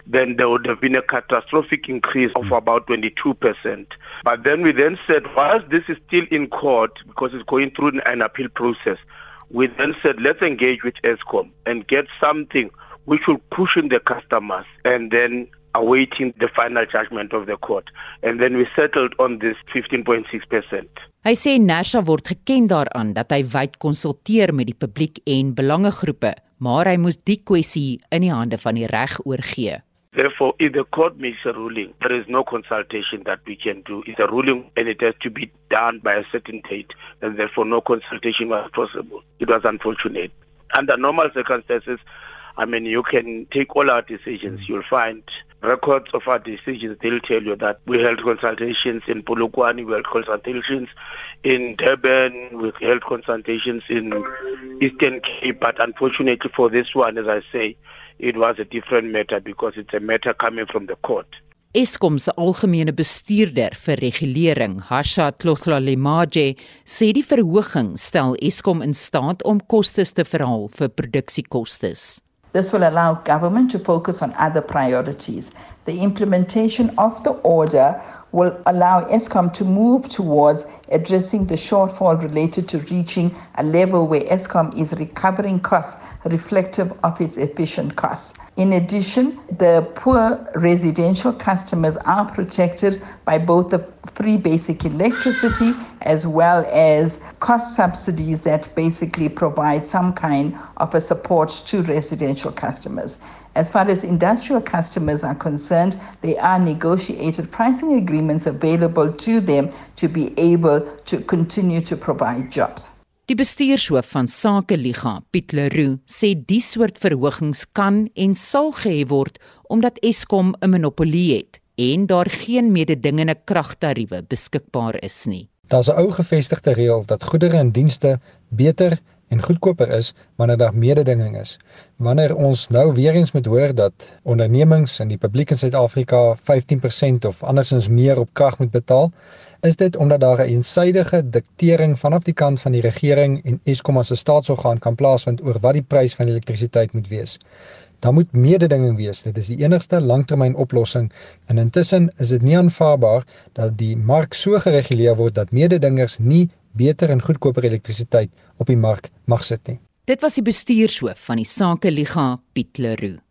then there would have been a catastrophic increase of about 22%. But then we then said, whilst this is still in court because it's going through an appeal process, we then said, let's engage with ESCOM and get something which will cushion the customers and then awaiting the final judgment of the court. And then we settled on this 15.6%. Hy sê Nasha word geken daaraan dat hy wyd konsulteer met die publiek en belangegroepe, maar hy moes die kwessie in die hande van die reg oorgee. Therefore, if the court makes a ruling, there is no consultation that we can do. It's a ruling and it has to be done by a certain date, and therefore no consultation was possible. It was unfortunate. Under normal circumstances, I mean, you can take all our decisions. You'll find records of our decisions, they'll tell you that we held consultations in Polokwane, we held consultations in Durban, we held consultations in Eastern Cape, but unfortunately for this one, as I say, it was a different matter because it's a matter coming from the court. Eskom se algemene bestuurder vir regulering, Hasha Tlotlalemaje, sê die verhoging stel Eskom in staat om kostes te verhaal vir produksiekostes. This will allow government to focus on other priorities. The implementation of the order will allow ESCOM to move towards addressing the shortfall related to reaching a level where ESCOM is recovering costs reflective of its efficient costs. In addition, the poor residential customers are protected by both the free basic electricity as well as cost subsidies that basically provide some kind of a support to residential customers. As far as industrial customers are concerned, there are negotiated pricing agreements available to them to be able to continue to provide jobs. Die bestuurshoof van Sake Liga, Piet Leroux, sê die soort verhogings kan en sal gehef word omdat Eskom 'n monopolie het en daar geen mededingende kragtariewe beskikbaar is nie. Daar's 'n ou gevestigde reël dat goedere en dienste beter en goedkoper is wanneer daar mededinging is. Wanneer ons nou weer eens moet hoor dat ondernemings in die publiek in Suid-Afrika 15% of andersins meer op krag moet betaal, is dit omdat daar 'n eensydige diktering vanaf die kant van die regering en Eskom as 'n staatsorgaan kan plaasvind oor wat die prys van elektrisiteit moet wees. Daar moet mededinging wees. Dit is die enigste langtermynoplossing en intussen is dit nie aanvaarbaar dat die mark so gereguleer word dat mededingers nie beter en goedkoper elektrisiteit op die mark mag sit nie. Dit was die bestuurshoof van die Sake Liga, Piet Leroux.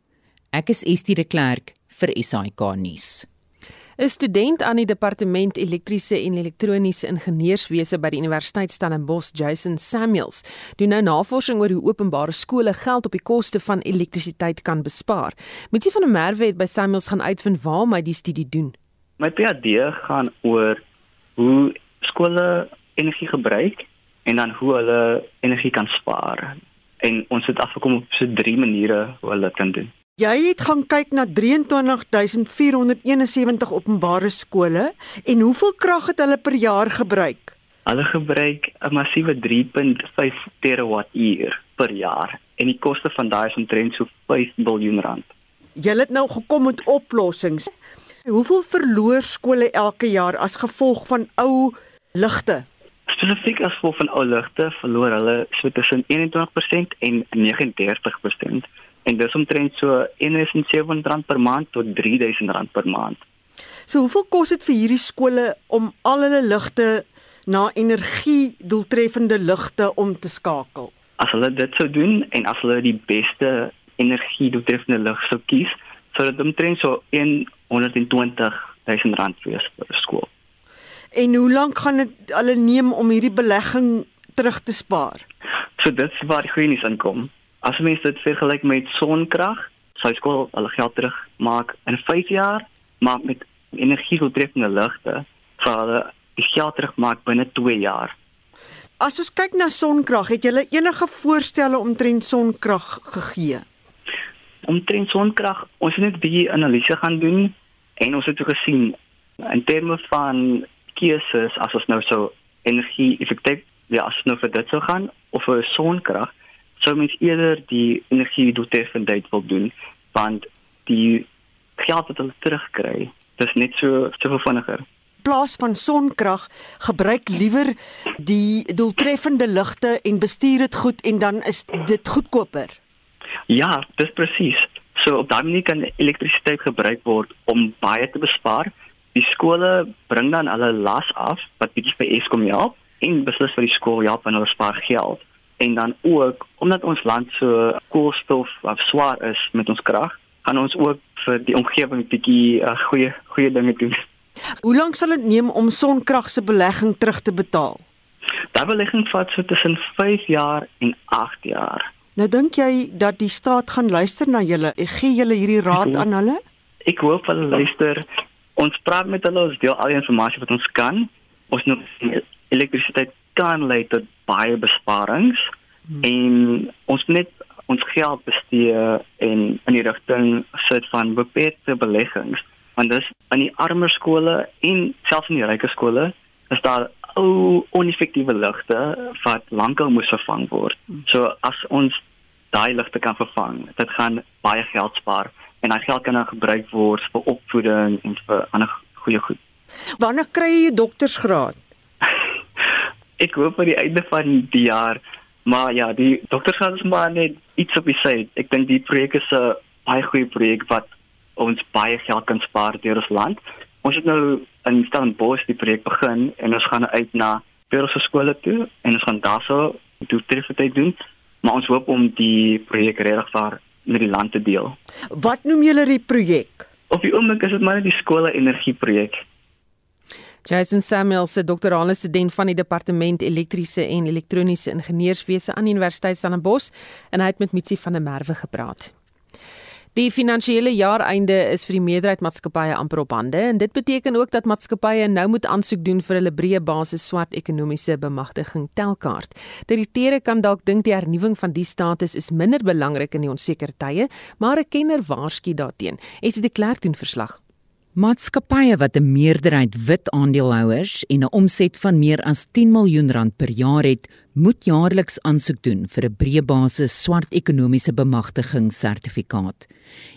Ek is Estie de Klerk vir SAK nuus. 'n Student aan die Departement Elektriese en Elektroniese Ingenieurswese by die Universiteit Stellenbosch, Jason Samuels, doen nou navorsing oor hoe openbare skole geld op die koste van elektrisiteit kan bespaar. Mitsie van der Merwe het by Samuels gaan uitvind waar my die studie doen. My PhD gaan oor hoe skole energie gebruik en dan hoe hulle energie kan spaar. En ons het afgekom op so drie maniere hoe hulle dit kan doen. Jy het gaan kyk na 23471 openbare skole en hoeveel krag het hulle per jaar gebruik? Hulle gebruik 'n massiewe 3.5 terawattuur per jaar en die koste van daai is omtrent so 5 miljard rand. Jy het nou gekom met oplossings. Hoeveel verloor skole elke jaar as gevolg van ou ligte? Spesifiek as gevolg van ou ligte verloor hulle so tussen 21% en 39% en dis omtrent so 1700 rand per maand tot 3000 rand per maand. So hoeveel kos dit vir hierdie skole om al hulle ligte na energie doeltreffende ligte om te skakel? As hulle dit sou doen en as hulle die beste energie doeltreffende lig sou kies, sou dit omtrent so 120 000 rand wees per skool. En hoe lank gaan dit hulle neem om hierdie belegging terug te spaar? So dit is waar die goeie nuus aankom. As mens dit vergelyk met sonkrag, sou skool hulle geld terugmaak in 5 jaar, maar met energiedoeltreffende ligte sal hulle die geld terugmaak binne 2 jaar. As ons kyk na sonkrag, het julle enige voorstelle omtrent sonkrag gegee? Omtrent sonkrag, ons het net 'n bietjie analise gaan doen en ons het gesien in terme van keuses as ons nou so energie effektief ja, as nou vir dit sou gaan of vir sonkrag sou mens eerder die energie doeltreffendheid wil doen want die geld wat hulle terugkry dis net so so vinniger. Plaas van sonkrag gebruik liewer die doeltreffende ligte en bestuur dit goed en dan is dit goedkoper. Ja dis presies. So op daai manier kan elektrisiteit gebruik word om baie te bespaar die skole bring dan hulle las af wat bietjie vir Eskom help en beslis vir die skool help en hulle spaar geld en dan ook omdat ons land so koolstof of swaar is met ons krag, gaan ons ook vir die omgewing bietjie uh, goeie goeie dinge doen. Hoe lank sal dit neem om sonkrag se belegging terug te betaal? Daardie belegging vat so tussen 5 jaar en 8 jaar. Nou dink jy dat die staat gaan luister na julle? Gee julle hierdie raad aan hulle? Ek hoop hulle luister. Ons praat met hulle, ons deel al die inligting wat ons kan. Ons nou elektrisiteit kan lei tot baie besparings hmm. en ons net ons geld bestee en in die rigting sit van beperkte beleggings want dis in die armer skole en selfs in die ryker skole is daar ou oneffektiewe ligte wat lankal moes vervang word. Hmm. So as ons daai ligte kan vervang, dit gaan baie geld spaar en daai geld kan dan gebruik word vir opvoeding en vir ander goeie goed. Wanneer kry jy jou doktorsgraad? ek hoop aan die einde van die jaar maar ja die dokters gaan maar net iets op die sy ek dink die projek is 'n baie goeie projek wat ons baie geld kan spaar deur ons land ons het nou in Stellenbosch die projek begin en ons gaan uit na Perusse skole toe en ons gaan daarso doeltreffendheid doen maar ons hoop om die projek regtig vir met die land te deel. Wat noem julle die projek? Op die oomblik is dit maar die skole energie projek Jason Samuel se doktorale student van die departement elektriese en elektroniese ingenieurswese aan Universiteit Stellenbosch en hy het met Mitsi van der Merwe gepraat. Die finansiële jaareinde is vir die meerderheid maatskappye amper op hande en dit beteken ook dat maatskappye nou moet aansoek doen vir hulle breë basis swart ekonomiese bemagtiging telkaart. Direkteure kan dalk dink die hernuwing van die status is minder belangrik in die onseker tye, maar 'n kenner waarsku daarteen. Esie de Klerk doen verslag. Maatskappye wat 'n meerderheid wit aandeelhouers en 'n omset van meer as 10 miljoen rand per jaar het, moet jaarliks aansoek doen vir 'n breë basis swart ekonomiese bemagtigingssertifikaat.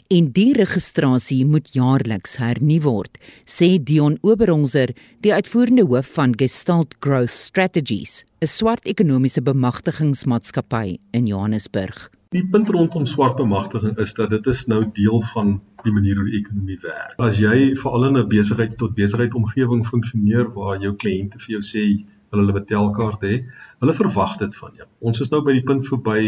En die registrasie moet jaarliks hernu word, sê Dion Oberongser, die uitvoerende hoof van Gestalt Growth Strategies, 'n swart ekonomiese bemagtigingsmaatskappy in Johannesburg. Die punt rondom swart bemagtiging is dat dit is nou deel van die manier hoe die ekonomie werk. As jy veral in 'n besigheid tot besigheid omgewing funksioneer waar jou kliënte vir jou sê hulle hulle betelkaart hê, Hulle verwag dit van jou. Ons is nou by die punt verby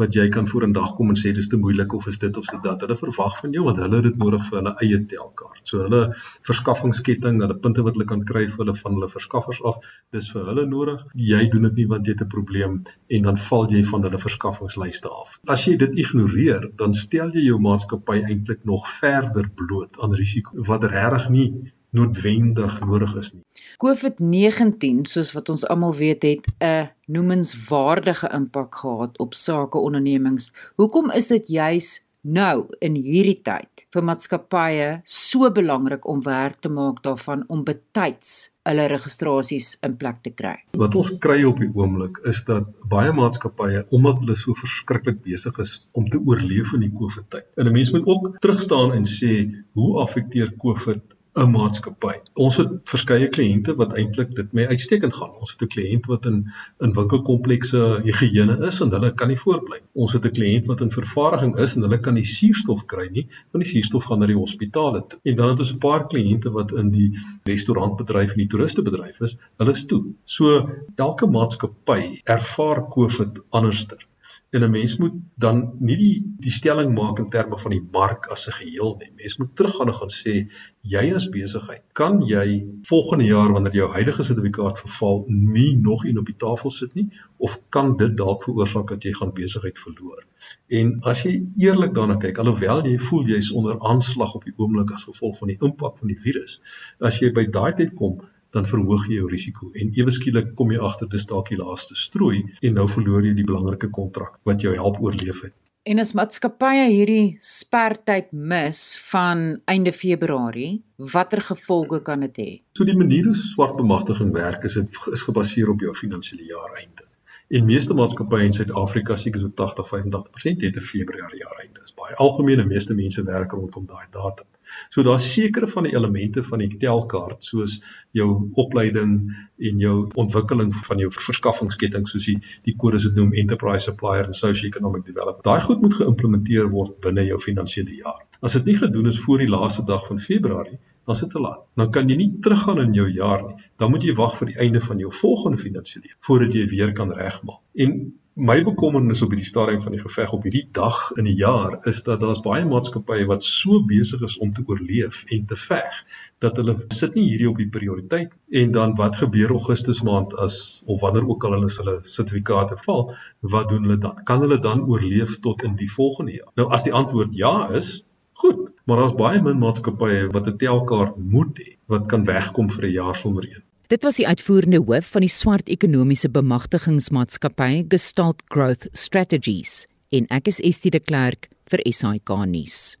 wat jy kan vorendag kom en sê dis te moeilik of is dit of dit dat. Hulle verwag van jou want hulle het dit nodig vir hulle eie telkaart. So hulle verskaffingsketting, hulle punte wat hulle kan kry vir hulle van hulle verskaffers af, dis vir hulle nodig. Jy doen dit nie want jy het 'n probleem en dan val jy van hulle verskaffingslyste af. As jy dit ignoreer, dan stel jy jou maatskappy eintlik nog verder bloot aan risiko wat regtig nie noodwendig nodig is nie. COVID-19, soos wat ons almal weet, het 'n noemenswaardige impak gehad op sake ondernemings. Hoekom is dit juis nou in hierdie tyd vir maatskappye so belangrik om werk te maak daarvan om betyds hulle registrasies in plek te kry? Wat ons kry op die oomblik is dat baie maatskappye omdat hulle so verskriklik besig is om te oorleef in die COVID-tyd. En 'n mens moet ook terugstaan en sê, hoe affekteer COVID 'n maatskappy. Ons het verskeie kliënte wat eintlik dit mee uitstekend gaan. Ons het 'n kliënt wat in in winkelkomplekse higiëne is en hulle kan nie voortbly. Ons het 'n kliënt wat in vervaardiging is en hulle kan nie suurstof kry nie, want die suurstof gaan na die hospitale toe. En dan het ons 'n paar kliënte wat in die restaurantbedryf en die toeristebedryf is. Hulle is toe. So elke maatskappy ervaar COVID anderster en 'n mens moet dan nie die die stelling maak in terme van die mark as 'n geheel nie. Mens moet teruggaan en gaan sê jy as besigheid, kan jy volgende jaar wanneer jou huidige sertifikaat verval nie nog een op die tafel sit nie of kan dit dalk veroorsaak dat jy gaan besigheid verloor? En as jy eerlik daarna kyk, alhoewel jy voel jy's onder aanslag op die oomblik as gevolg van die impak van die virus, as jy by daai tyd kom, dan verhoog jy jou risiko en ewe skielik kom jy agter dis dalk die laaste strooi en nou verloor jy die belangrike kontrak wat jou help oorleef het. En as maatskappye hierdie spertyd mis van einde Februarie, watter gevolge kan dit hê? So die manier hoe swart bemagtiging werk is dit is gebaseer op jou finansiële jaar einde. En meeste maatskappye in Suid-Afrika, seker so 80-85% het 'n Februarie jaar einde. Dis baie algemeen en meeste mense werk rondom daai datum. So daar's sekere van die elemente van die telkaart soos jou opleiding en jou ontwikkeling van jou verskaffingsketting soos die die kodes dit noem enterprise supplier en socio-economic development. Daai goed moet geïmplementeer word binne jou finansiële jaar. As dit nie gedoen is voor die laaste dag van Februarie, dan is dit laat. Dan kan jy nie teruggaan in jou jaar nie. Dan moet jy wag vir die einde van jou volgende finansiële jaar voordat jy weer kan regmaak. En my bekommernis op hierdie stadium van die geveg op hierdie dag in die jaar is dat daar's baie maatskappye wat so besig is om te oorleef en te veg dat hulle sit nie hierdie op die prioriteit en dan wat gebeur Augustus maand as of wanneer ook al hulle hulle sertifikate val wat doen hulle dan? Kan hulle dan oorleef tot in die volgende jaar? Nou as die antwoord ja is goed maar daar's baie min maatskappye wat 'n telkaart moet hê wat kan wegkom vir 'n jaar sonder een Dit was die uitvoerende hoof van die swart ekonomiese bemagtigingsmaatskappy Gestalt Growth Strategies en ek is Estie de Klerk vir SAK nuus.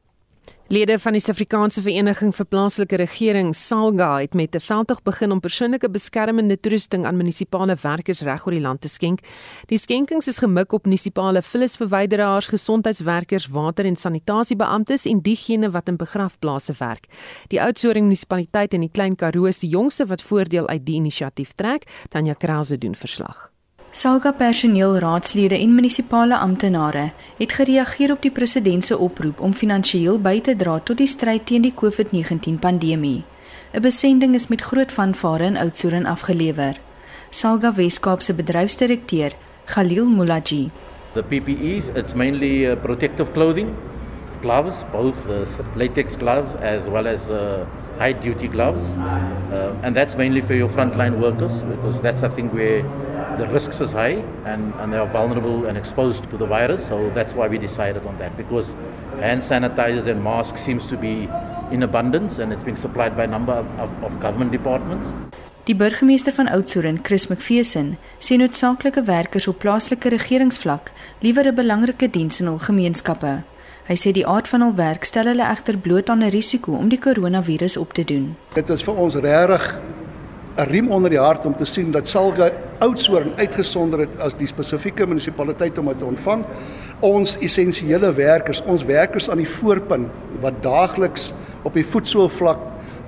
Lede van die Suid-Afrikaanse Vereniging vir Plaaslike Regering, SALGA, het met 'n veldtog begin om persoonlike beskermende toerusting aan munisipale werkers reg oor die land te skenk. Die skenkings is gemik op munisipale vullisverwyderaars, gesondheidswerkers, water- en sanitasiebeamptes en diegene wat in begrafplase werk. Die Oudtshoorn munisipaliteit in die Klein Karoo is die jongste wat voordeel uit die inisiatief trek, Tanya Krause doen verslag. Salga personeel, raadslede en munisipale amptenare het gereageer op die president se oproep om finansiëel by te dra tot die stryd teen die COVID-19 pandemie. 'n Besending is met groot vanvare in Oudtshoorn afgelewer. Salga Weskaap se bedryfsdirekteur, Khalil Mulaji. The PPEs, it's mainly uh, protective clothing, gloves, both uh, latex gloves as well as uh, high duty gloves. Uh, and that's mainly for your frontline workers because that's I think where the risks is high and, and they are vulnerable and exposed to the virus. So that's why we decided on that because hand sanitizers and masks seems to be in abundance and it's being supplied by a number of, of government departments. Die burgemeester van Oudtshoorn, Chris McPherson, sê noodsaaklike werkers op plaaslike regeringsvlak liewer 'n belangrike diens in hul gemeenskappe. Hy sê die aard van hul werk stel hulle egter bloot aan 'n risiko om die koronavirus op te doen. Dit is vir ons regtig 'n riem onder die hart om te sien dat Salga Oudtshoorn uitgesonder het as die spesifieke munisipaliteit om dit te ontvang. Ons essensiële werkers, ons werkers aan die voorpunt wat daagliks op die voetsoolvlak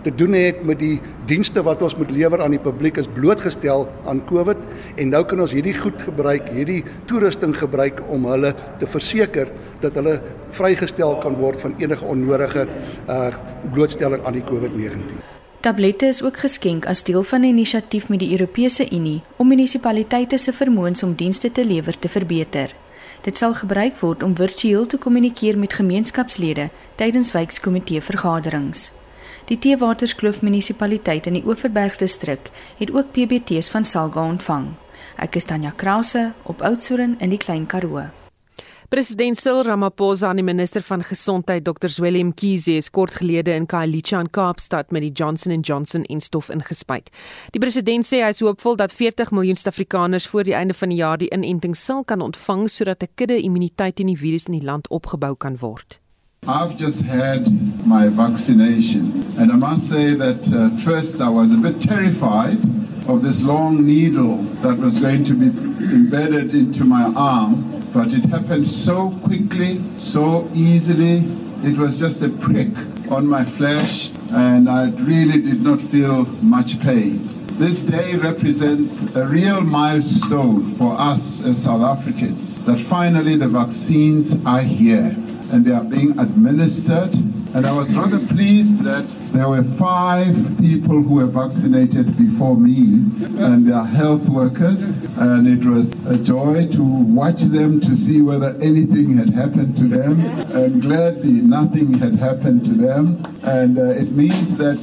te doen het met die dienste wat ons moet lewer aan die publiek is blootgestel aan Covid en nou kan ons hierdie goed gebruik, hierdie toerusting gebruik om hulle te verseker dat hulle vrygestel kan word van enige onnodige uh blootstelling aan die COVID-19. Tablette is ook geskenk as deel van 'n inisiatief met die Europese Unie om munisipaliteite se vermoëns om dienste te lewer te verbeter. Dit sal gebruik word om virtueel te kommunikeer met gemeenskapslede tydens wijkkomitee vergaderings. Die Teewaterskloof munisipaliteit in die Oeverberg distrik het ook PBT's van Salga ontvang. Ek is Tanya Krause op Oudtshoorn in die Klein Karoo. President Cyril Ramaphosa en die minister van gesondheid Dr Zweli Mkhize is kort gelede in Khayelitsha in Kaapstad met die Johnson & Johnson enstof ingespuit. Die president sê hy is hoopvol dat 40 miljoen Suid-Afrikaners voor die einde van die jaar die inenting sal kan ontvang sodat 'n kudde immuniteit teen die virus in die land opgebou kan word. I've just had my vaccination, and I must say that uh, first I was a bit terrified of this long needle that was going to be embedded into my arm, but it happened so quickly, so easily. It was just a prick on my flesh, and I really did not feel much pain. This day represents a real milestone for us as South Africans that finally the vaccines are here and they are being administered. And I was rather pleased that there were five people who were vaccinated before me, and they are health workers. And it was a joy to watch them to see whether anything had happened to them. And gladly, nothing had happened to them. And uh, it means that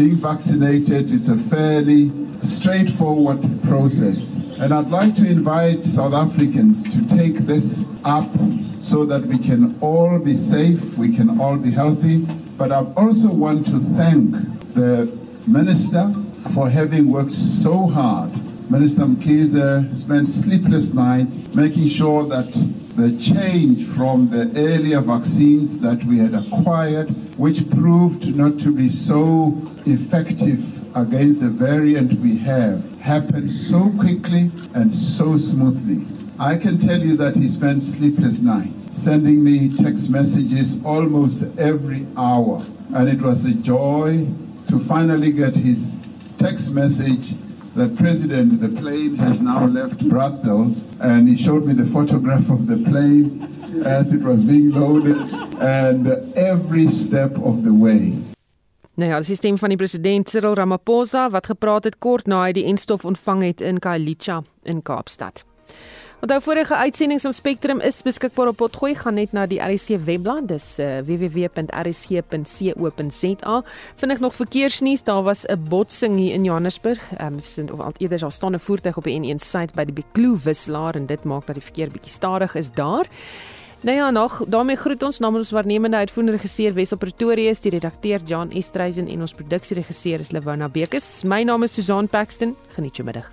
being vaccinated is a fairly straightforward process. And I'd like to invite South Africans to take this up so that we can all be safe, we can all be healthy. But I also want to thank the Minister for having worked so hard. Minister Mkize spent sleepless nights making sure that the change from the earlier vaccines that we had acquired, which proved not to be so effective against the variant we have, happened so quickly and so smoothly. I can tell you that he spent sleepless nights sending me text messages almost every hour. And it was a joy to finally get his text message that President, the plane has now left Brussels. And he showed me the photograph of the plane as it was being loaded and every step of the way. Nou ja, die stem van die president Cyril Ramaphosa wat gepraat het kort na hy die enstof ontvang het in Khayelitsha in Kaapstad. Onthou vorige uitsendings van Spectrum is beskikbaar op Potgooi gaan net na die RC webblad dis uh, www.rc.co.za. Vind ek nog verkeersnuus, daar was 'n botsing hier in Johannesburg. Ehm um, sien of al eerder daar staan 'n voertuig op die N1 suid by die Bekloo wisselaar en dit maak dat die verkeer bietjie stadig is daar. Nou ja, nog daarmee groet ons namens ons waarnemende uitvoerende regisseur Wessel Pretoria, die redakteur Jan Estreisen en ons produksieregisseur is Lewona Bekes. My naam is Susan Paxton. Geniet jou middag.